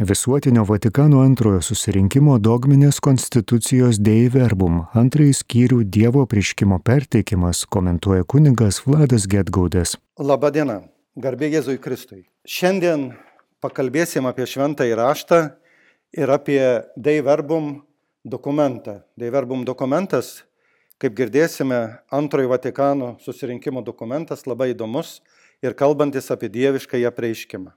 Visuotinio Vatikano antrojo susirinkimo dogminės konstitucijos Dei Verbum antrąjį skyrių Dievo priškimo perteikimas komentuoja kunigas Vladas Getgaudės. Labadiena, garbė Jėzui Kristui. Šiandien pakalbėsim apie šventąjį raštą ir apie Dei Verbum dokumentą. Dei Verbum dokumentas, kaip girdėsime, antrojo Vatikano susirinkimo dokumentas labai įdomus ir kalbantis apie dievišką ją preiškimą.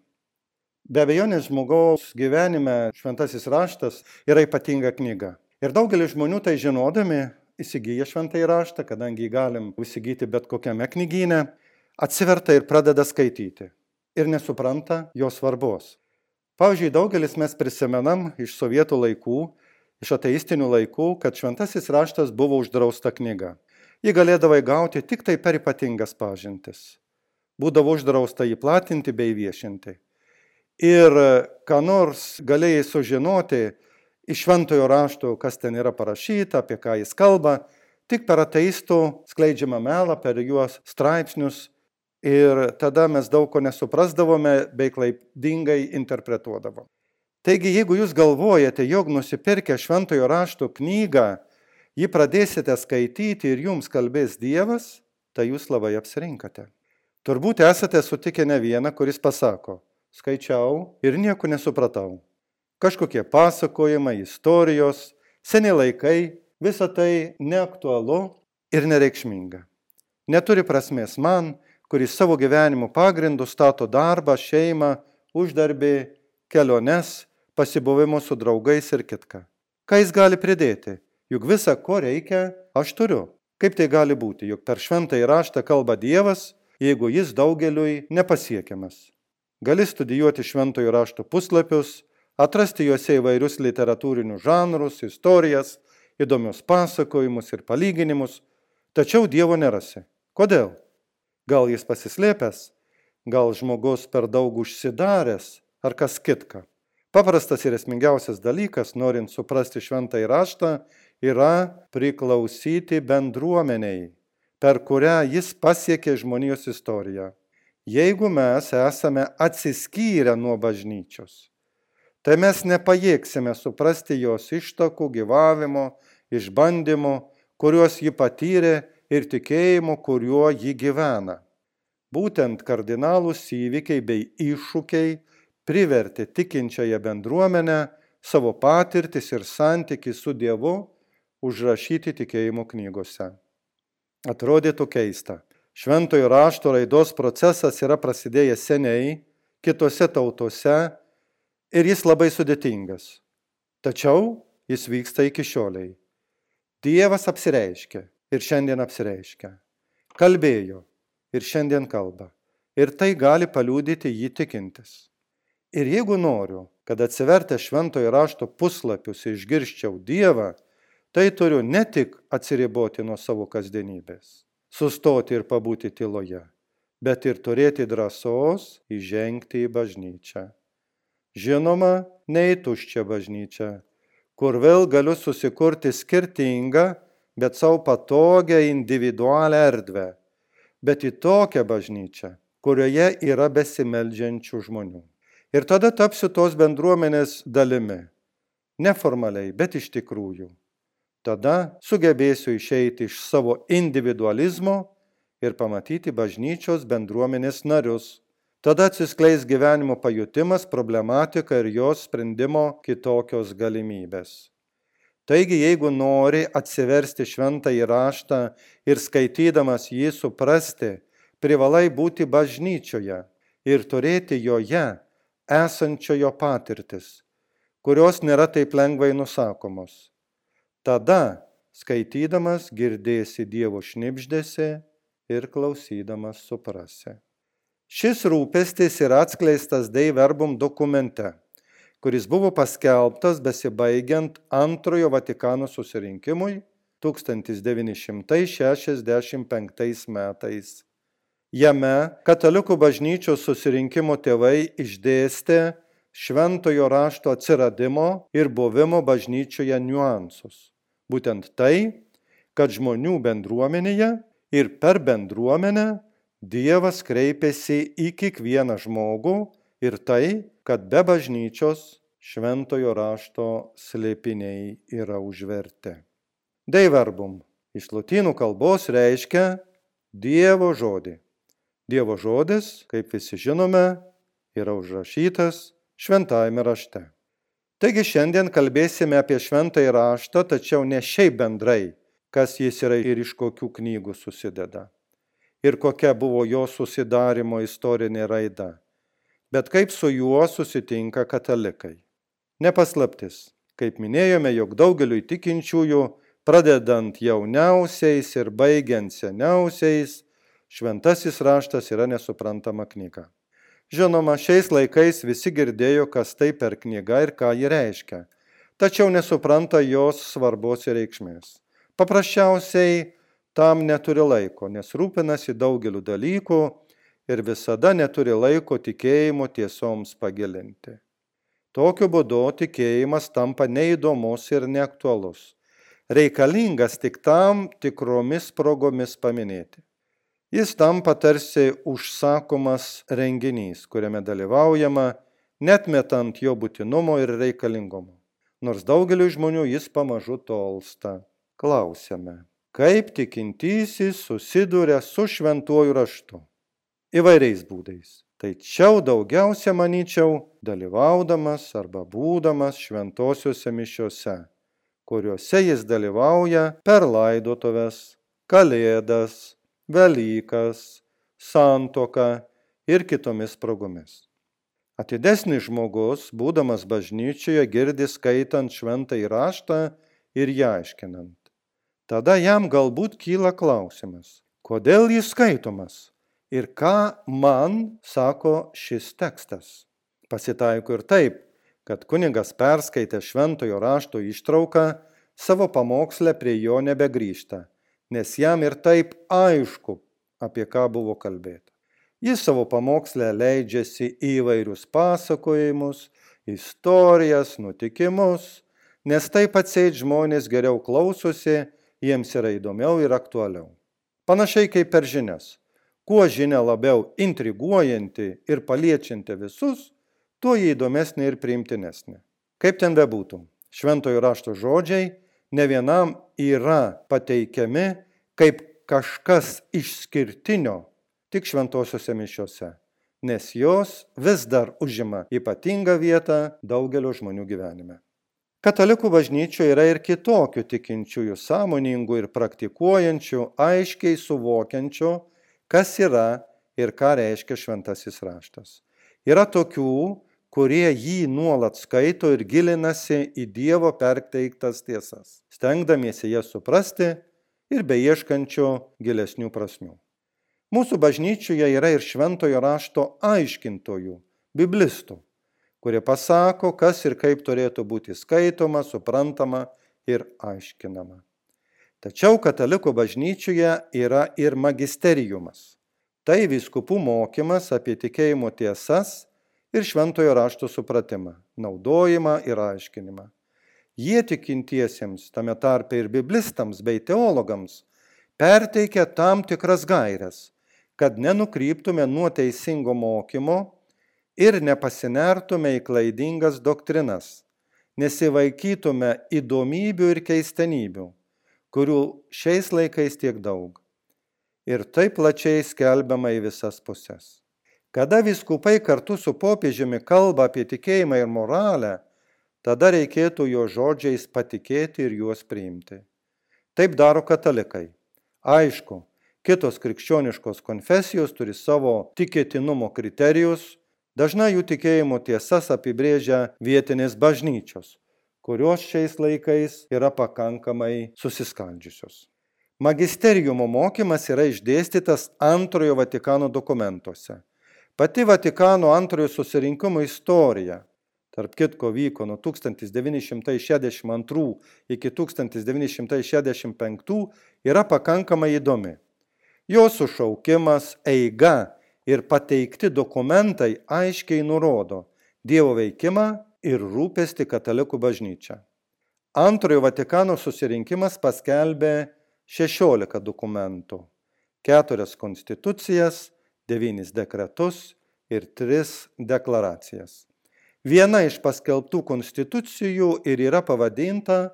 Be abejonės žmogaus gyvenime šventasis raštas yra ypatinga knyga. Ir daugelis žmonių tai žinodami įsigyja šventąjį raštą, kadangi jį galim įsigyti bet kokiame knygyne, atsiverta ir pradeda skaityti. Ir nesupranta jo svarbos. Pavyzdžiui, daugelis mes prisimenam iš sovietų laikų, iš ateistinių laikų, kad šventasis raštas buvo uždrausta knyga. Jį galėdavai gauti tik tai per ypatingas pažintis. Būdavo uždrausta jį platinti bei viešinti ir ką nors galėjai sužinoti iš šventojo rašto, kas ten yra parašyta, apie ką jis kalba, tik per ateistų skleidžiamą melą, per juos straipsnius. Ir tada mes daug ko nesuprasdavome bei klaidingai interpretuodavom. Taigi, jeigu jūs galvojate, jog nusipirkę šventojo rašto knygą, jį pradėsite skaityti ir jums kalbės Dievas, tai jūs labai apsirinkate. Turbūt esate sutikę ne vieną, kuris pasako, skaičiau ir nieko nesupratau. Kažkokie pasakojimai, istorijos, seni laikai, visa tai neaktualu ir nereikšminga. Neturi prasmės man, kuris savo gyvenimo pagrindų stato darbą, šeimą, uždarbį, keliones, pasibuvimus su draugais ir kitką. Ką jis gali pridėti? Juk visa, ko reikia, aš turiu. Kaip tai gali būti, juk per šventą įraštą kalba Dievas, jeigu jis daugeliui nepasiekiamas. Gali studijuoti šventojo rašto puslapius, atrasti juose įvairius literatūrinius žanrus, istorijas, įdomius pasakojimus ir palyginimus, tačiau Dievo nerasi. Kodėl? Gal jis pasislėpęs, gal žmogus per daug užsidaręs, ar kas kitka. Paprastas ir esmingiausias dalykas, norint suprasti šventąjį raštą, yra priklausyti bendruomeniai, per kurią jis pasiekė žmonijos istoriją jeigu mes esame atsiskyrę nuo bažnyčios, tai mes nepajėgsime suprasti jos ištakų, gyvavimo, išbandymų, kuriuos ji patyrė ir tikėjimo, kuriuo ji gyvena. Būtent kardinalūs įvykiai bei iššūkiai privertė tikinčiąją bendruomenę savo patirtis ir santykių su Dievu užrašyti tikėjimo knygose. Atrodytų keista, Šventojo rašto raidos procesas yra prasidėjęs seniai, kitose tautose ir jis labai sudėtingas. Tačiau jis vyksta iki šioliai. Dievas apsireiškia ir šiandien apsireiškia. Kalbėjo ir šiandien kalba. Ir tai gali paliūdyti jį tikintis. Ir jeigu noriu, kad atsivertę šventojo rašto puslapius išgirščiau Dievą, tai turiu ne tik atsiriboti nuo savo kasdienybės sustoti ir pabūti tyloje, bet ir turėti drąsos įžengti į bažnyčią. Žinoma, ne į tuščią bažnyčią, kur vėl galiu susikurti skirtingą, bet savo patogią individualią erdvę, bet į tokią bažnyčią, kurioje yra besimeldžiančių žmonių. Ir tada tapsiu tos bendruomenės dalimi. Neformaliai, bet iš tikrųjų. Tada sugebėsiu išeiti iš savo individualizmo ir pamatyti bažnyčios bendruomenės narius. Tada atsiskleis gyvenimo pajutimas, problematika ir jos sprendimo kitokios galimybės. Taigi, jeigu nori atsiversti šventą įraštą ir skaitydamas jį suprasti, privalai būti bažnyčioje ir turėti joje esančiojo patirtis, kurios nėra taip lengvai nusakomos. Tada, skaitydamas, girdėsi Dievo šnipždėsi ir klausydamas suprasi. Šis rūpestis yra atskleistas Dei verbum dokumente, kuris buvo paskelbtas besibaigiant antrojo Vatikano susirinkimui 1965 metais. Jame katalikų bažnyčios susirinkimo tėvai išdėstė šventojo rašto atsiradimo ir buvimo bažnyčioje niuansus. Būtent tai, kad žmonių bendruomenėje ir per bendruomenę Dievas kreipiasi į kiekvieną žmogų ir tai, kad be bažnyčios šventojo rašto slėpiniai yra užverti. Deiverbum iš lotynų kalbos reiškia Dievo žodį. Dievo žodis, kaip visi žinome, yra užrašytas šventajame rašte. Taigi šiandien kalbėsime apie šventąjį raštą, tačiau ne šiaip bendrai, kas jis yra ir iš kokių knygų susideda. Ir kokia buvo jo susidarimo istorinė raida. Bet kaip su juo susitinka katalikai. Nepaslaptis, kaip minėjome, jog daugeliu tikinčiųjų pradedant jauniausiais ir baigiant seniausiais, šventasis raštas yra nesuprantama knyga. Žinoma, šiais laikais visi girdėjo, kas tai per knyga ir ką ji reiškia, tačiau nesupranta jos svarbos ir reikšmės. Paprasčiausiai tam neturi laiko, nes rūpinasi daugeliu dalykų ir visada neturi laiko tikėjimo tiesoms pagilinti. Tokiu būdu tikėjimas tampa neįdomus ir neaktualus reikalingas tik tam tikromis progomis paminėti. Jis tampa tarsi užsakomas renginys, kuriame dalyvaujama, net metant jo būtinumo ir reikalingumo. Nors daugeliu žmonių jis pamažu tolsta. Klausėme, kaip tikintysis susiduria su šventuoju raštu? Įvairiais būdais. Tačiau daugiausia, manyčiau, dalyvaudamas arba būdamas šventosiuose mišiuose kuriuose jis dalyvauja per laidotuves, kalėdas, Velykas, santoką ir kitomis progomis. Atidesnis žmogus, būdamas bažnyčioje, girdi skaitant šventą įraštą ir ją aiškinant. Tada jam galbūt kyla klausimas, kodėl jis skaitomas ir ką man sako šis tekstas. Pasitaiko ir taip, kad kunigas perskaitė šventojo rašto ištrauką, savo pamokslę prie jo nebegrįžta, nes jam ir taip aišku, apie ką buvo kalbėta. Jis savo pamokslę leidžiasi į įvairius pasakojimus, istorijas, nutikimus, nes taip atseit žmonės geriau klausosi, jiems yra įdomiau ir aktualiau. Panašiai kaip per žinias. Kuo žinia labiau intriguojanti ir paliečianti visus, tuo jį įdomesnė ir priimtinesnė. Kaip ten bebūtų, šventojo rašto žodžiai ne vienam yra pateikiami kaip kažkas išskirtinio tik šventosiuose mišiuose, nes jos vis dar užima ypatingą vietą daugelio žmonių gyvenime. Katalikų bažnyčioje yra ir kitokių tikinčiųjų sąmoningų ir praktikuojančių, aiškiai suvokiančių, kas yra ir ką reiškia šventasis raštas. Yra tokių, kurie jį nuolat skaito ir gilinasi į Dievo perteiktas tiesas, stengdamiesi jas suprasti ir beieškančio gilesnių prasmių. Mūsų bažnyčioje yra ir šventojo rašto aiškintojų, biblistų, kurie pasako, kas ir kaip turėtų būti skaitoma, suprantama ir aiškinama. Tačiau katalikų bažnyčioje yra ir magisteriumas. Tai viskupų mokymas apie tikėjimo tiesas ir šventojo rašto supratimą, naudojimą ir aiškinimą. Jie tikintiesiems, tame tarpe ir biblistams bei teologams, perteikia tam tikras gairias, kad nenukryptume nuo teisingo mokymo ir nepasinertume į klaidingas doktrinas, nesivaikytume įdomybių ir keistenybių, kurių šiais laikais tiek daug. Ir taip plačiai skelbiama į visas puses. Kada viskupai kartu su popiežiumi kalba apie tikėjimą ir moralę, tada reikėtų jo žodžiais patikėti ir juos priimti. Taip daro katalikai. Aišku, kitos krikščioniškos konfesijos turi savo tikėtinumo kriterijus, dažnai jų tikėjimo tiesas apibrėžia vietinės bažnyčios, kurios šiais laikais yra pakankamai susiskaldžiusios. Magisteriumo mokymas yra išdėstytas antrojo Vatikano dokumentuose Pati Vatikano antrojo susirinkimo istorija, tarp kitko vyko nuo 1962 iki 1965, yra pakankamai įdomi. Jos sušaukimas, eiga ir pateikti dokumentai aiškiai nurodo Dievo veikimą ir rūpesti katalikų bažnyčia. Antrojo Vatikano susirinkimas paskelbė 16 dokumentų, keturias konstitucijas, devynis dekretus ir tris deklaracijas. Viena iš paskelbtų konstitucijų ir yra pavadinta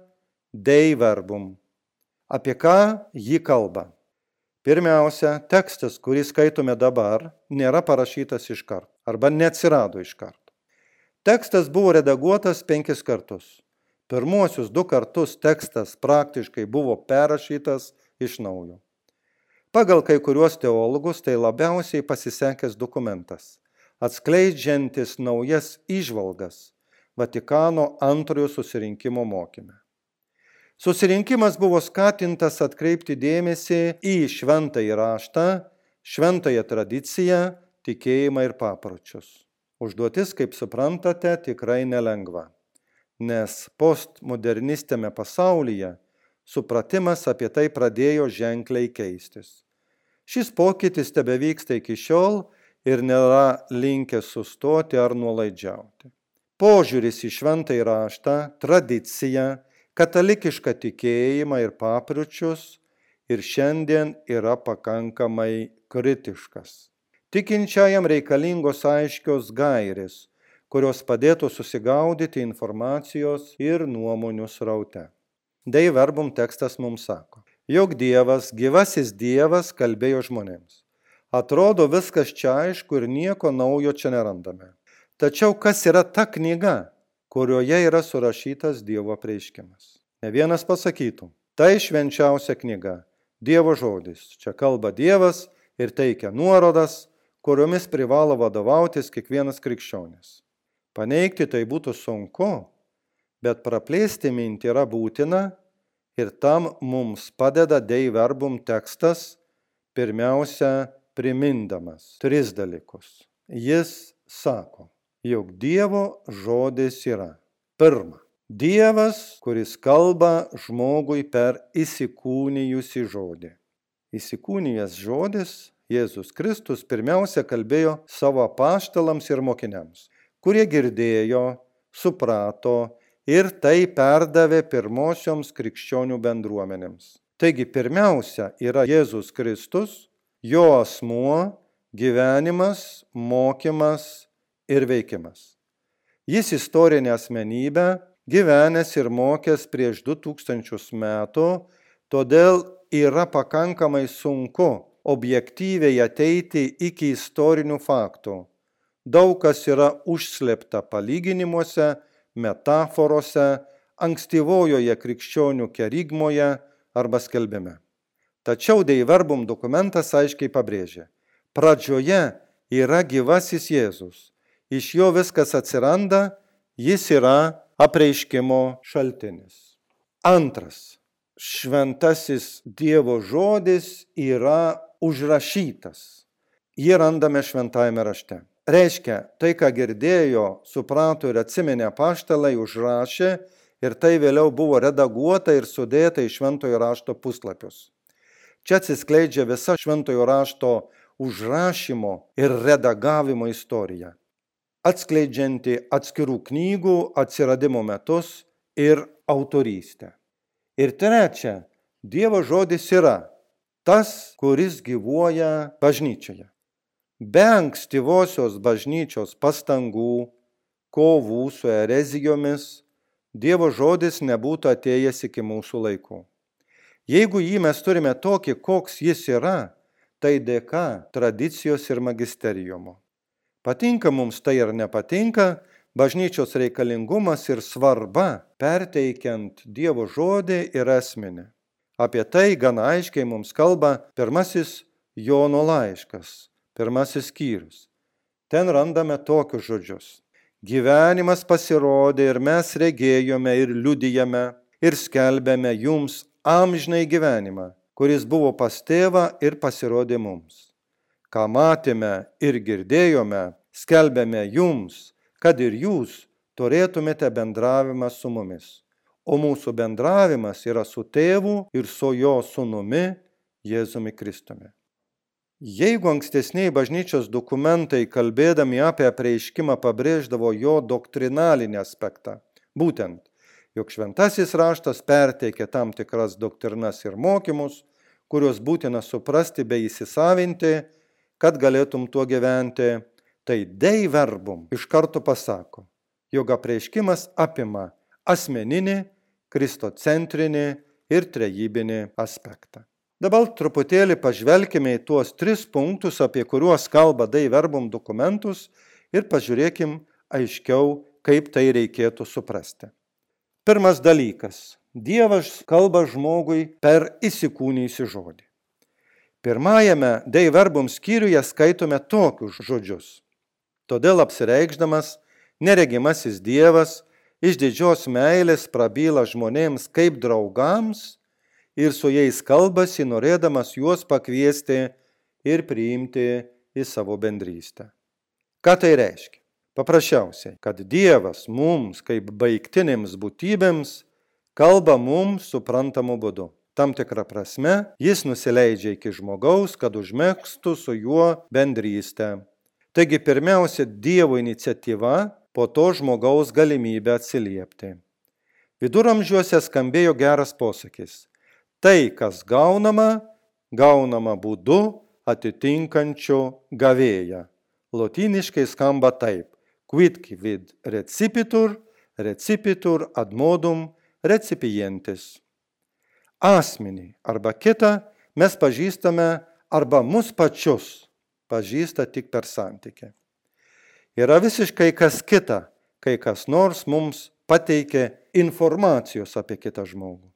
Dei verbum. Apie ką ji kalba? Pirmiausia, tekstas, kurį skaitome dabar, nėra parašytas iš karto arba neatsirado iš karto. Tekstas buvo redaguotas penkis kartus. Pirmuosius du kartus tekstas praktiškai buvo perrašytas iš naujo. Pagal kai kuriuos teologus tai labiausiai pasisekęs dokumentas, atskleidžiantis naujas išvalgas Vatikano antrojo susirinkimo mokyme. Susirinkimas buvo skatintas atkreipti dėmesį į šventąjį raštą, šventąją tradiciją, tikėjimą ir papročius. Užduotis, kaip suprantate, tikrai nelengva, nes postmodernistėme pasaulyje supratimas apie tai pradėjo ženkliai keistis. Šis pokytis tebe vyksta iki šiol ir nėra linkęs sustoti ar nuolaidžiauti. Požiūris į šventąjį raštą, tradiciją, katalikišką tikėjimą ir papročius ir šiandien yra pakankamai kritiškas. Tikinčiajam reikalingos aiškios gairės, kurios padėtų susigaudyti informacijos ir nuomonių sraute. Dei verbum tekstas mums sako, jog Dievas, gyvasis Dievas kalbėjo žmonėms. Atrodo viskas čia aišku ir nieko naujo čia nerandame. Tačiau kas yra ta knyga, kurioje yra surašytas Dievo prieiškimas. Ne vienas pasakytų, tai švenčiausia knyga, Dievo žodis. Čia kalba Dievas ir teikia nuorodas, kuriomis privalo vadovautis kiekvienas krikščionis. Paneigti tai būtų sunku, bet praplėsti mintį yra būtina ir tam mums padeda Dei verbum tekstas, pirmiausia, primindamas tris dalykus. Jis sako, jog Dievo žodis yra. Pirma, Dievas, kuris kalba žmogui per įsikūnijusi žodį. Įsikūnijęs žodis Jėzus Kristus pirmiausia kalbėjo savo paštalams ir mokiniams, kurie girdėjo, suprato ir tai perdavė pirmosioms krikščionių bendruomenėms. Taigi pirmiausia yra Jėzus Kristus, jo asmuo, gyvenimas, mokymas ir veikimas. Jis istorinė asmenybė, gyvenęs ir mokęs prieš 2000 metų, todėl yra pakankamai sunku objektyviai ateiti iki istorinių faktų. Daug kas yra užslepta palyginimuose, metaforose, ankstyvojoje krikščionių kerigmoje arba skelbime. Tačiau Deiverbum dokumentas aiškiai pabrėžia, pradžioje yra gyvasis Jėzus iš jo viskas atsiranda, jis yra apreiškimo šaltinis. Antras, šventasis Dievo žodis yra užrašytas. Jį randame šventajame rašte. Reiškia, tai, ką girdėjo, suprato ir atsiminė paštalai, užrašė ir tai vėliau buvo redaguota ir sudėta į šventojo rašto puslapius. Čia atsiskleidžia visa šventojo rašto užrašymo ir redagavimo istorija atskleidžianti atskirų knygų atsiradimo metus ir autorystę. Ir trečia, Dievo žodis yra tas, kuris gyvuoja bažnyčioje. Be ankstyvosios bažnyčios pastangų, kovų su erezijomis, Dievo žodis nebūtų atėjęs iki mūsų laikų. Jeigu jį mes turime tokį, koks jis yra, tai dėka tradicijos ir magisterijumo. Patinka mums tai ar nepatinka, bažnyčios reikalingumas ir svarba perteikiant Dievo žodį ir esminį. Apie tai gana aiškiai mums kalba pirmasis Jono laiškas, pirmasis skyrius. Ten randame tokius žodžius. Gyvenimas pasirodė ir mes regėjome ir liudijame ir skelbėme jums amžinai gyvenimą, kuris buvo pas tėvą ir pasirodė mums ką matėme ir girdėjome, skelbėme jums, kad ir jūs turėtumėte bendravimą su mumis. O mūsų bendravimas yra su tėvu ir su jo sunumi Jėzumi Kristumi. Jeigu ankstesniai bažnyčios dokumentai kalbėdami apie apreiškimą pabrėždavo jo doktrinalinį aspektą, būtent, jog šventasis raštas perteikė tam tikras doktrinas ir mokymus, kuriuos būtina suprasti bei įsisavinti, kad galėtum tuo gyventi, tai dei verbum iš karto pasako, jog apreiškimas apima asmeninį, kristocentrinį ir trejybinį aspektą. Dabar truputėlį pažvelkime į tuos tris punktus, apie kuriuos kalba Dei verbum dokumentus ir pažiūrėkim aiškiau, kaip tai reikėtų suprasti. Pirmas dalykas. Dievas kalba žmogui per įsikūnyjusį žodį. Pirmajame Dei verbum skyriuje skaitome tokius žodžius. Todėl apsireikšdamas, neregimasis Dievas iš didžios meilės prabyla žmonėms kaip draugams ir su jais kalbasi, norėdamas juos pakviesti ir priimti į savo bendrystę. Ką tai reiškia? Paprasčiausiai, kad Dievas mums kaip baigtinėms būtybėms kalba mums suprantamu būdu. Tam tikrą prasme jis nusileidžia iki žmogaus, kad užmėgstų su juo bendrystę. Taigi pirmiausia Dievo iniciatyva, po to žmogaus galimybė atsiliepti. Viduramžiuose skambėjo geras posakis. Tai, kas gaunama, gaunama būdu atitinkančiu gavėją. Lotyniškai skamba taip. Quid vid recipitur, recipitur ad modum recipientis. Asmenį arba kitą mes pažįstame arba mus pačius pažįsta tik per santykį. Yra visiškai kas kita, kai kas nors mums pateikia informacijos apie kitą žmogų.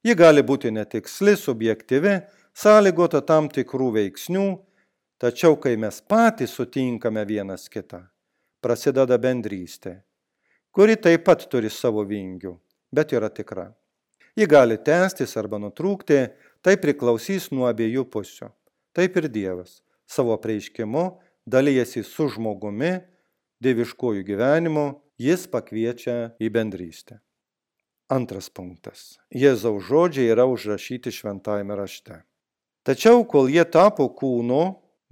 Ji gali būti netiksli, subjektyvi, sąlygota tam tikrų veiksnių, tačiau kai mes patys sutinkame vienas kitą, prasideda bendrystė, kuri taip pat turi savo vingių, bet yra tikra. Ji gali tęstis arba nutrūkti, tai priklausys nuo abiejų pusių. Taip ir Dievas savo prieiškimu dalyjasi su žmogumi, dieviškojų gyvenimu, jis pakviečia į bendrystę. Antras punktas. Jėzaus žodžiai yra užrašyti šventajame rašte. Tačiau, kol jie tapo kūnu,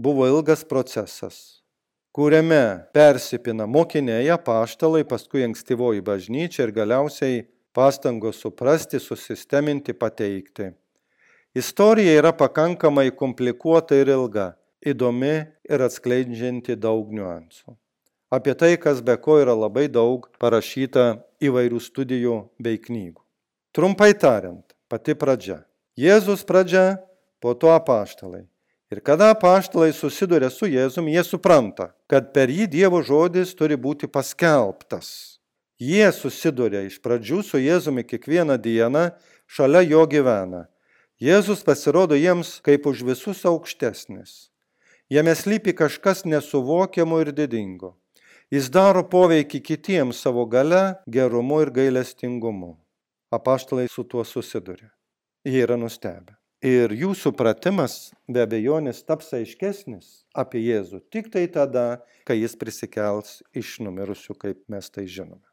buvo ilgas procesas, kuriame persipina mokiniai, paštalai, paskui ankstyvoji bažnyčia ir galiausiai pastangos suprasti, susisteminti, pateikti. Istorija yra pakankamai komplikuota ir ilga, įdomi ir atskleidžianti daug niuansų. Apie tai, kas be ko yra labai daug parašyta įvairių studijų bei knygų. Trumpai tariant, pati pradžia. Jėzus pradžia, po to apaštalai. Ir kada apaštalai susiduria su Jėzumi, jie supranta, kad per jį Dievo žodis turi būti paskelbtas. Jie susiduria iš pradžių su Jėzumi kiekvieną dieną, šalia jo gyvena. Jėzus pasirodo jiems kaip už visus aukštesnis. Jame slypi kažkas nesuvokiamo ir didingo. Jis daro poveikį kitiems savo gale, gerumu ir gailestingumu. Apaštalai su tuo susiduria. Jie yra nustebę. Ir jų supratimas be abejonės taps aiškesnis apie Jėzų tik tai tada, kai jis prisikels iš numirusių, kaip mes tai žinome.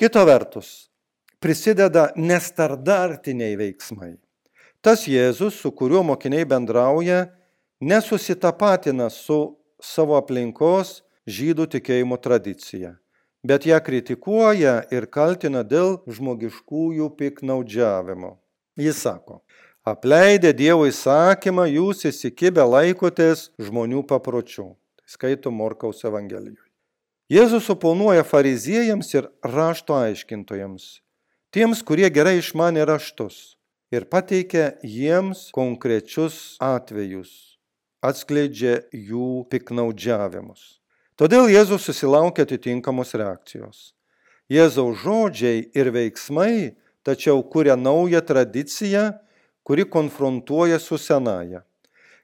Kita vertus, prisideda nestardartiniai veiksmai. Tas Jėzus, su kuriuo mokiniai bendrauja, nesusitapatina su savo aplinkos žydų tikėjimo tradiciją, bet ją kritikuoja ir kaltina dėl žmogiškųjų piknaudžiavimo. Jis sako, apleidę Dievo įsakymą, jūs įsikibę laikotės žmonių papročių. Tai skaito Morkaus Evangelijoje. Jėzus suponuoja fariziejams ir rašto aiškintojams, tiems, kurie gerai išmanė raštus ir pateikia jiems konkrečius atvejus, atskleidžia jų piknaudžiavimus. Todėl Jėzus susilaukia atitinkamos reakcijos. Jėzaus žodžiai ir veiksmai tačiau kuria naują tradiciją, kuri konfrontuoja su senaja.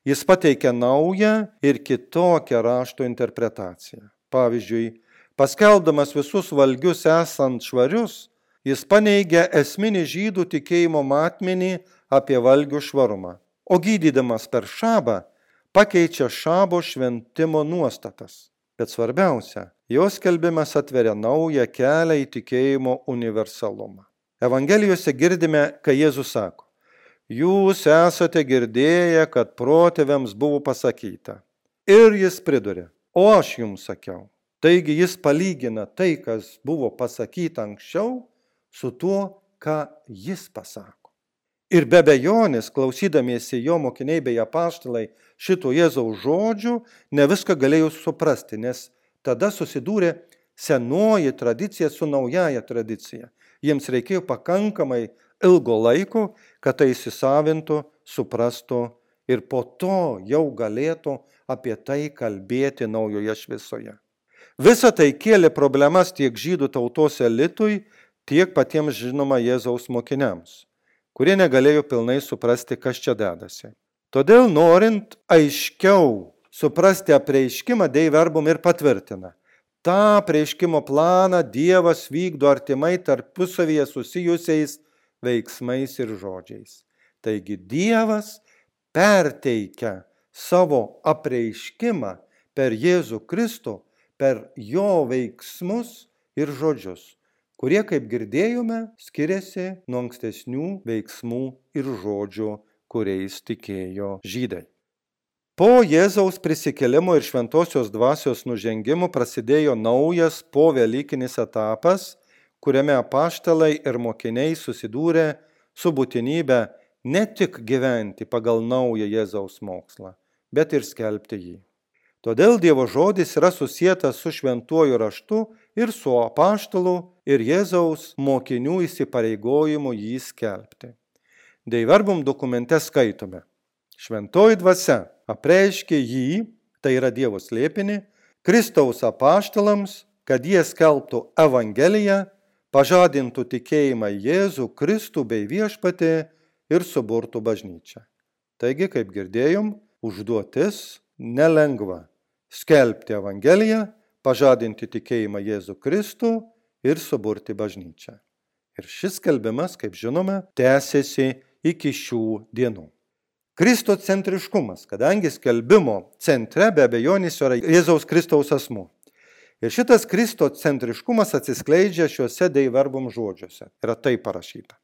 Jis pateikia naują ir kitokią rašto interpretaciją. Pavyzdžiui, paskelbdamas visus valgius esant švarius, jis paneigia esminį žydų tikėjimo matmenį apie valgių švarumą, o gydydamas per šabą pakeičia šabo šventimo nuostatas. Bet svarbiausia, jos kelbimas atveria naują kelią į tikėjimo universalumą. Evangelijose girdime, kai Jėzus sako, jūs esate girdėję, kad protėviams buvo pasakyta. Ir jis priduria, o aš jums sakiau. Taigi jis palygina tai, kas buvo pasakyta anksčiau, su tuo, ką jis pasako. Ir be bejonės, klausydamiesi jo mokiniai bei apaštalai šito Jėzaus žodžių, ne viską galėjo suprasti, nes tada susidūrė senoji tradicija su naujaja tradicija. Jiems reikėjo pakankamai ilgo laiko, kad tai įsisavintų, suprastų ir po to jau galėtų apie tai kalbėti naujoje šviesoje. Visa tai kėlė problemas tiek žydų tautos elitui, tiek patiems žinoma Jėzaus mokiniams, kurie negalėjo pilnai suprasti, kas čia dedasi. Todėl norint aiškiau suprasti apreiškimą, Deiverbum ir patvirtina. Ta apreiškimo planą Dievas vykdo artimai tarpusavyje susijusiais veiksmais ir žodžiais. Taigi Dievas perteikia savo apreiškimą per Jėzų Kristų, per jo veiksmus ir žodžius, kurie, kaip girdėjome, skiriasi nuo ankstesnių veiksmų ir žodžių, kuriais tikėjo žydai. Po Jėzaus prisikelimo ir šventosios dvasios nužengimo prasidėjo naujas povelykinis etapas, kuriame apaštalai ir mokiniai susidūrė su būtinybė ne tik gyventi pagal naują Jėzaus mokslą, bet ir skelbti jį. Todėl Dievo žodis yra susijęs su šventuoju raštu ir su apaštalu ir Jėzaus mokinių įsipareigojimu jį skelbti. Deiverbum dokumente skaitome. Šventoji dvasia apreiškė jį, tai yra Dievo slėpinį, Kristaus apaštalams, kad jie skelbtų Evangeliją, pažadintų tikėjimą Jėzų, Kristų bei viešpatį ir suburtų bažnyčią. Taigi, kaip girdėjom, užduotis nelengva - skelbti Evangeliją, pažadinti tikėjimą Jėzų Kristų ir suburti bažnyčią. Ir šis skelbimas, kaip žinome, tęsiasi iki šių dienų. Kristocentriškumas, kadangi skelbimo centre be abejonės yra Jėzaus Kristaus asmuo. Ir šitas kristocentriškumas atsiskleidžia šiuose deiverbum žodžiuose. Yra tai parašyta.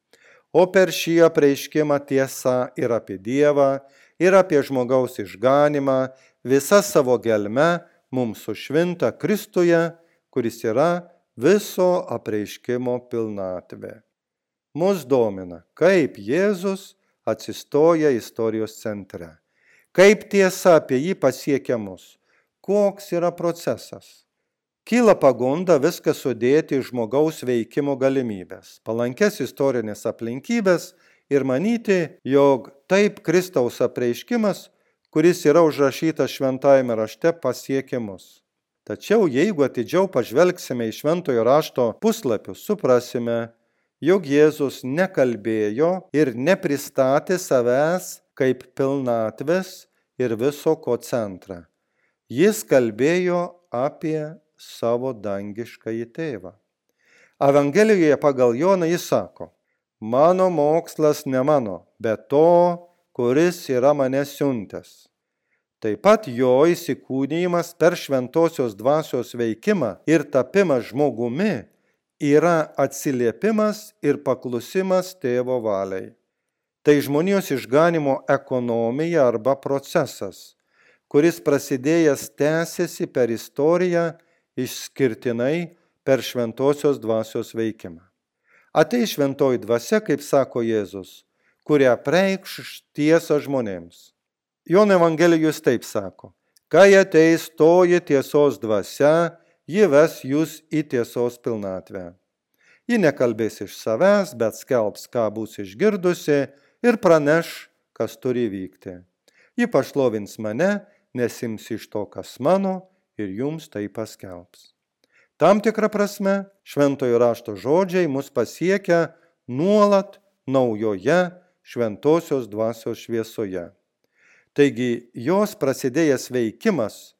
O per šį apreiškimą tiesa ir apie Dievą, ir apie žmogaus išganimą, visa savo gelme mums sušvinta Kristuje, kuris yra viso apreiškimo pilnatvė. Mus domina, kaip Jėzus atsistoja istorijos centre. Kaip tiesa apie jį pasiekia mus? Koks yra procesas? Kyla pagunda viską sudėti į žmogaus veikimo galimybės, palankes istorinės aplinkybės ir manyti, jog taip Kristaus apreiškimas, kuris yra užrašytas šventajame rašte, pasiekia mus. Tačiau jeigu atidžiau pažvelgsime į šventojo rašto puslapius, suprasime, jog Jėzus nekalbėjo ir nepristatė savęs kaip pilnatvės ir viso ko centrą. Jis kalbėjo apie savo dangiškąjį tėvą. Evangelijoje pagal Joną jis sako, mano mokslas ne mano, bet to, kuris yra mane siuntęs. Taip pat jo įsikūnyjimas per šventosios dvasios veikimą ir tapimą žmogumi yra atsiliepimas ir paklusimas tėvo valiai. Tai žmonijos išganimo ekonomija arba procesas, kuris prasidėjęs tęsiasi per istoriją išskirtinai per šventosios dvasios veikimą. Atei šventoji dvasia, kaip sako Jėzus, kuria preikš tiesą žmonėms. Jono Evangelijus taip sako, kai ateis toji tiesos dvasia, ji ves jūs į tiesos pilnatvę. Ji nekalbės iš savęs, bet skelbs, ką bus išgirdusi ir praneš, kas turi vykti. Ji pašlovins mane, nesims iš to, kas mano, ir jums tai paskelbs. Tam tikrą prasme, šventojo rašto žodžiai mus pasiekia nuolat naujoje šventosios dvasios šviesoje. Taigi jos prasidėjęs veikimas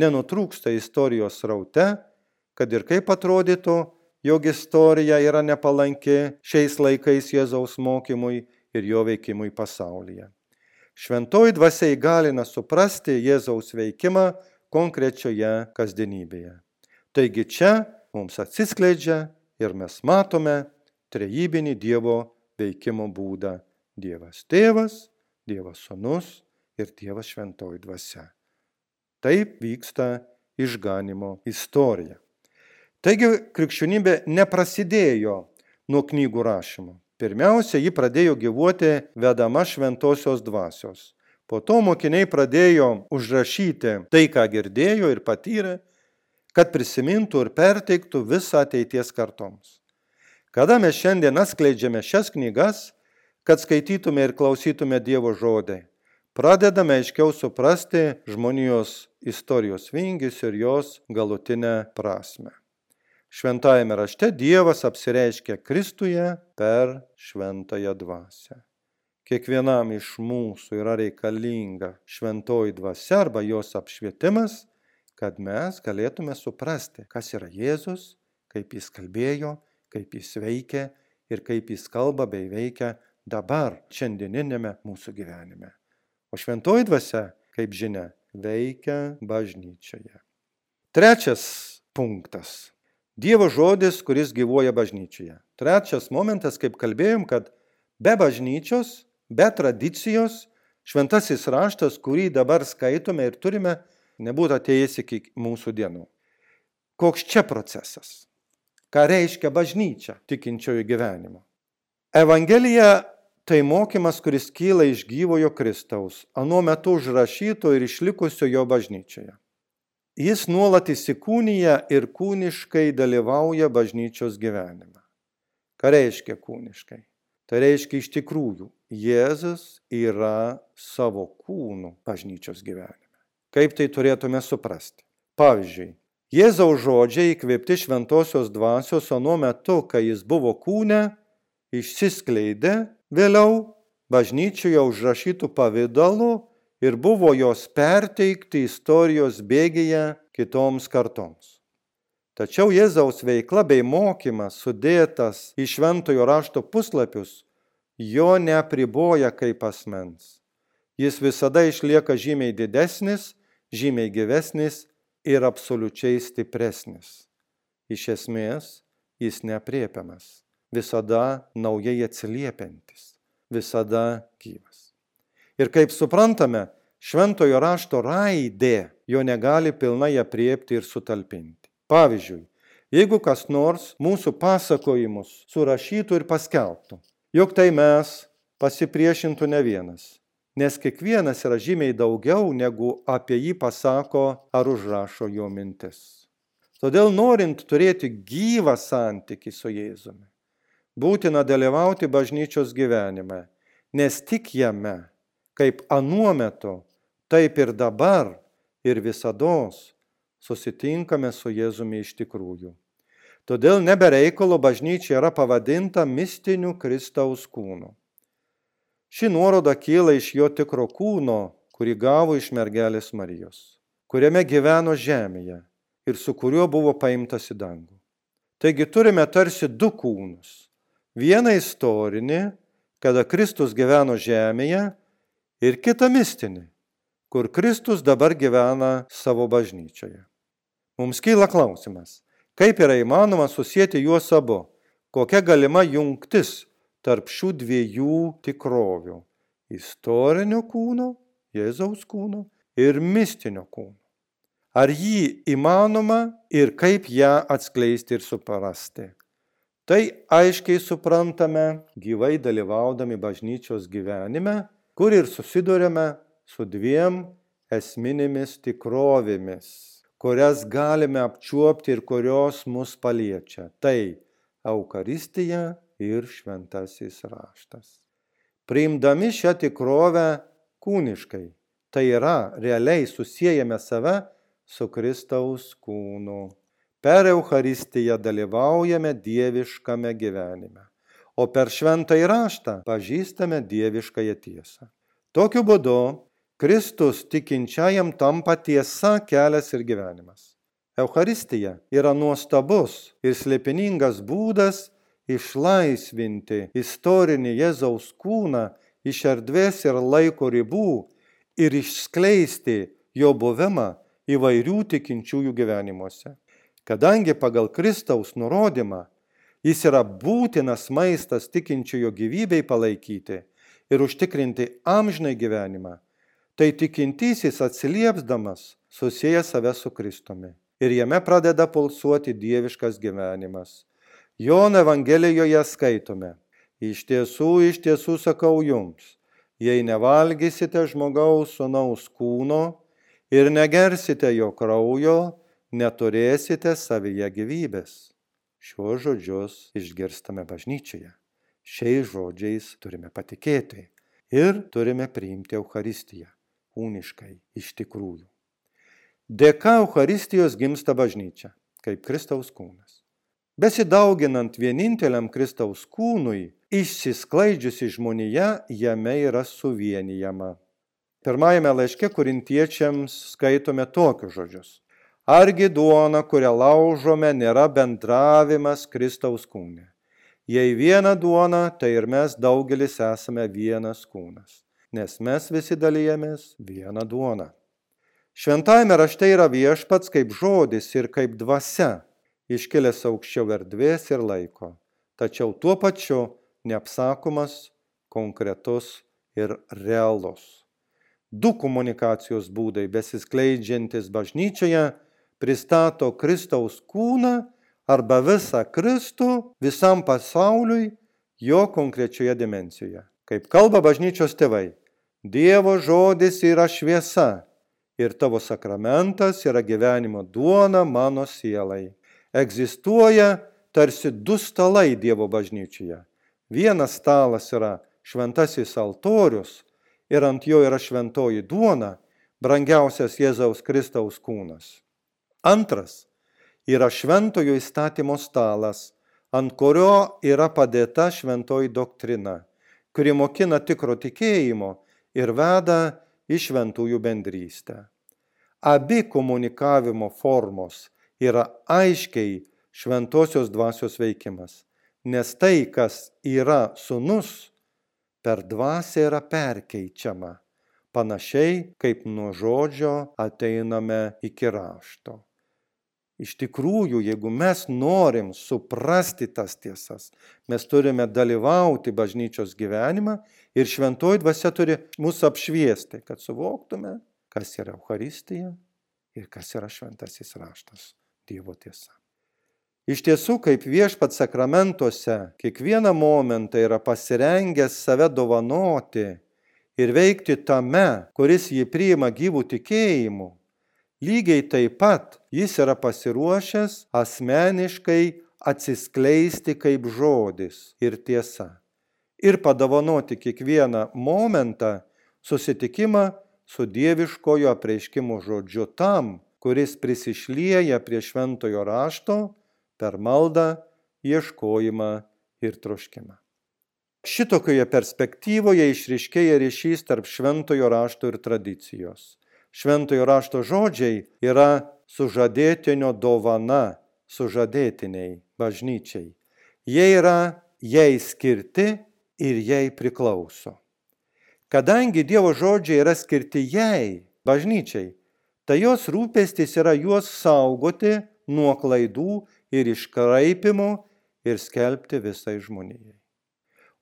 nenutrūksta istorijos raute, kad ir kaip atrodytų, jog istorija yra nepalanki šiais laikais Jėzaus mokymui ir jo veikimui pasaulyje. Šventoji dvasia įgalina suprasti Jėzaus veikimą konkrečioje kasdienybėje. Taigi čia mums atsiskleidžia ir mes matome trejybinį Dievo veikimo būdą. Dievas tėvas, Dievas sunus ir Dievas šventoji dvasia. Taip vyksta išganimo istorija. Taigi krikščionybė neprasidėjo nuo knygų rašymo. Pirmiausia, ji pradėjo gyvuoti vedama šventosios dvasios. Po to mokiniai pradėjo užrašyti tai, ką girdėjo ir patyrė, kad prisimintų ir perteiktų visą ateities kartoms. Kada mes šiandien atskleidžiame šias knygas, kad skaitytume ir klausytume Dievo žodį, pradedame aiškiau suprasti žmonijos istorijos vingius ir jos galutinę prasme. Šventajame rašte Dievas apsireiškia Kristuje per šventąją dvasę. Kiekvienam iš mūsų yra reikalinga šventoji dvasia arba jos apšvietimas, kad mes galėtume suprasti, kas yra Jėzus, kaip jis kalbėjo, kaip jis veikia ir kaip jis kalba bei veikia dabar, šiandieninėme mūsų gyvenime. O šventoji dvasia, kaip žinia, veikia bažnyčioje. Trečias punktas. Dievo žodis, kuris gyvuoja bažnyčioje. Trečias momentas, kaip kalbėjom, kad be bažnyčios, be tradicijos, šventasis raštas, kurį dabar skaitome ir turime, nebūtų atėjęs iki mūsų dienų. Koks čia procesas? Ką reiškia bažnyčia tikinčiojo gyvenimo? Evangelija tai mokymas, kuris kyla iš gyvojo Kristaus, anuo metu užrašyto ir išlikusio jo bažnyčioje. Jis nuolat įsikūnyja ir kūniškai dalyvauja bažnyčios gyvenime. Ką reiškia kūniškai? Tai reiškia iš tikrųjų, Jėzus yra savo kūnų bažnyčios gyvenime. Kaip tai turėtume suprasti? Pavyzdžiui, Jėzaus žodžiai įkvėpti šventosios dvasios anuo metu, kai jis buvo kūne, išsiskleidė vėliau bažnyčioje užrašytų pavydalų ir buvo jos perteikti istorijos bėgėje kitoms kartoms. Tačiau Jėzaus veikla bei mokymas sudėtas į šventojo rašto puslapius jo neapriboja kaip asmens. Jis visada išlieka žymiai didesnis žymiai gyvesnis ir absoliučiai stipresnis. Iš esmės, jis nepriepiamas, visada naujai atsiliepiantis, visada gyvas. Ir kaip suprantame, šventojo rašto raidė jo negali pilnai apriepti ir sutalpinti. Pavyzdžiui, jeigu kas nors mūsų pasakojimus surašytų ir paskelbtų, jog tai mes pasipriešintų ne vienas, nes kiekvienas yra žymiai daugiau, negu apie jį pasako ar užrašo jo mintis. Todėl norint turėti gyvą santykį su Jėzumi, būtina dalyvauti bažnyčios gyvenime, nes tik jame, kaip anuo metu, taip ir dabar ir visada susitinkame su Jėzumi iš tikrųjų. Todėl nebereikalo bažnyčia yra pavadinta mistiniu Kristaus kūnu. Ši nuoroda kyla iš jo tikro kūno, kurį gavo iš mergelės Marijos, kuriame gyveno žemėje ir su kuriuo buvo paimtas į dangų. Taigi turime tarsi du kūnus. Vieną istorinį, kada Kristus gyveno žemėje, ir kitą mistinį, kur Kristus dabar gyvena savo bažnyčioje. Mums kyla klausimas, kaip yra įmanoma susijęti juos abu, kokia galima jungtis tarp šių dviejų tikrovių - istorinio kūno, Jėzaus kūno ir mistinio kūno. Ar jį įmanoma ir kaip ją atskleisti ir suprasti? Tai aiškiai suprantame gyvai dalyvaudami bažnyčios gyvenime, kur ir susidurėme su dviem esminėmis tikrovėmis, kurias galime apčiuopti ir kurios mus paliečia. Tai Eukaristija ir šventasis raštas. Priimdami šią tikrovę kūniškai, tai yra realiai susijęjame save su Kristaus kūnu. Per Eucharistiją dalyvaujame dieviškame gyvenime, o per šventąjį raštą pažįstame dieviškąją tiesą. Tokiu būdu Kristus tikinčiajam tampa tiesa, kelias ir gyvenimas. Eucharistija yra nuostabus ir slėpiningas būdas išlaisvinti istorinį Jėzaus kūną iš erdvės ir laiko ribų ir išskleisti jo buvimą įvairių tikinčiųjų gyvenimuose. Kadangi pagal Kristaus nurodymą jis yra būtinas maistas tikinčiojo gyvybei palaikyti ir užtikrinti amžinai gyvenimą, tai tikintysis atsiliepsdamas susijęs save su Kristumi. Ir jame pradeda pulsuoti dieviškas gyvenimas. Jono Evangelijoje skaitome, iš tiesų, iš tiesų sakau jums, jei nevalgysite žmogaus sunaus kūno ir negersite jo kraujo, neturėsite savyje gyvybės. Šiuos žodžius išgirstame bažnyčioje. Šiais žodžiais turime patikėti ir turime priimti Euharistiją kūniškai iš tikrųjų. Dėka Euharistijos gimsta bažnyčia, kaip Kristaus kūnas. Besidauginant vieninteliam Kristaus kūnui, išsisklaidžiusi žmonija jame yra suvienijama. Pirmajame laiške korintiečiams skaitome tokius žodžius. Argi duona, kurią laužome, nėra bendravimas Kristaus kūne. Jei viena duona, tai ir mes daugelis esame vienas kūnas, nes mes visi dalyjamės vieną duoną. Šventajame rašte yra viešpats kaip žodis ir kaip dvasia, iškilęs aukščiau erdvės ir laiko, tačiau tuo pačiu neapsakomas, konkretus ir realus. Du komunikacijos būdai besiskleidžiantis bažnyčioje pristato Kristaus kūną arba visą Kristų visam pasauliui jo konkrečioje dimencijoje. Kaip kalba bažnyčios tėvai, Dievo žodis yra šviesa ir tavo sakramentas yra gyvenimo duona mano sielai. Egzistuoja tarsi du stalai Dievo bažnyčioje. Vienas stalas yra šventasis altorius ir ant jo yra šventoji duona, brangiausias Jėzaus Kristaus kūnas. Antras yra šventojo įstatymo stalas, ant kurio yra padėta šventoji doktrina, kuri mokina tikro tikėjimo ir veda į šventųjų bendrystę. Abi komunikavimo formos yra aiškiai šventosios dvasios veikimas, nes tai, kas yra sunus, per dvasę yra perkeičiama, panašiai kaip nuo žodžio ateiname iki rašto. Iš tikrųjų, jeigu mes norim suprasti tas tiesas, mes turime dalyvauti bažnyčios gyvenimą ir šventoji dvasia turi mus apšviesti, kad suvoktume, kas yra Euharistija ir kas yra šventasis raštas, Dievo tiesa. Iš tiesų, kaip viešpat sakramentuose, kiekvieną momentą yra pasirengęs save dovanoti ir veikti tame, kuris jį priima gyvų tikėjimu, Lygiai taip pat jis yra pasiruošęs asmeniškai atsiskleisti kaip žodis ir tiesa. Ir padovanoti kiekvieną momentą susitikimą su dieviškojo apreiškimo žodžiu tam, kuris prisišlieja prie šventojo rašto per maldą, ieškojimą ir troškimą. Šitokioje perspektyvoje išriškėja ryšys tarp šventojo rašto ir tradicijos šventojo rašto žodžiai yra sužadėtinio dovana sužadėtiniai bažnyčiai. Jie yra jai skirti ir jai priklauso. Kadangi Dievo žodžiai yra skirti jai, bažnyčiai, tai jos rūpestis yra juos saugoti nuo klaidų ir iškraipimų ir skelbti visai žmonijai.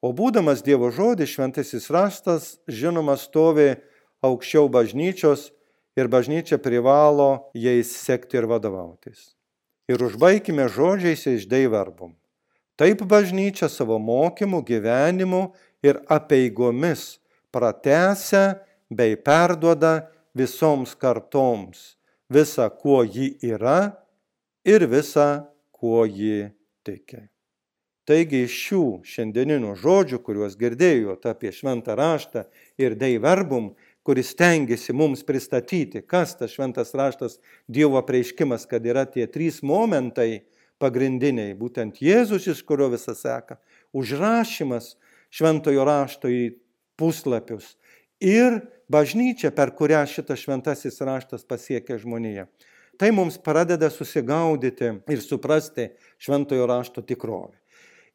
O būdamas Dievo žodis, šventasis raštas, žinoma, stovi aukščiau bažnyčios ir bažnyčia privalo jais sekti ir vadovautis. Ir užbaigime žodžiais iš Deivarbum. Taip bažnyčia savo mokymu, gyvenimu ir apeigomis pratęsia bei perduoda visoms kartoms visą, kuo ji yra ir visą, kuo ji tiki. Taigi iš šių šiandieninių žodžių, kuriuos girdėjote apie šventą raštą ir Deiverbum, kuris tengiasi mums pristatyti, kas tas šventas raštas Dievo apreiškimas, kad yra tie trys momentai pagrindiniai, būtent Jėzus, iš kurio visas seka, užrašymas šventojo rašto į puslapius ir bažnyčia, per kurią šitas šventasis raštas pasiekia žmoniją. Tai mums pradeda susigaudyti ir suprasti šventojo rašto tikrovę.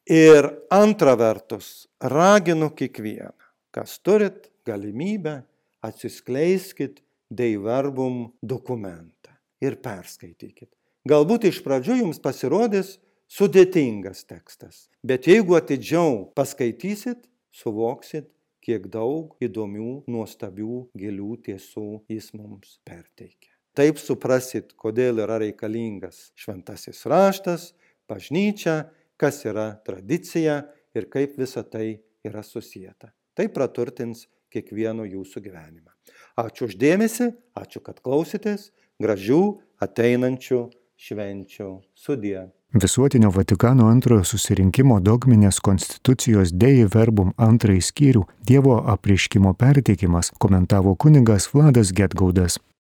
Ir antra vertus, raginu kiekvieną, kas turit galimybę atsiskleiskit Deiverbum dokumentą ir perskaitykit. Galbūt iš pradžių jums pasirodys sudėtingas tekstas, bet jeigu atidžiau paskaitysit, suvoksit, kiek daug įdomių, nuostabių, gilių tiesų jis mums perteikia. Taip suprasit, kodėl yra reikalingas šventasis raštas, bažnyčia, kas yra tradicija ir kaip visa tai yra susijęta. Tai praturtins kiekvieno jūsų gyvenimą. Ačiū uždėmesi, ačiū, kad klausėtės, gražių ateinančių švenčių sudie. Visuotinio Vatikano antrojo susirinkimo dogminės konstitucijos Dei Verbum antrąjį skyrių Dievo apriškimo perteikimas komentavo kunigas Vladas Getgaudas.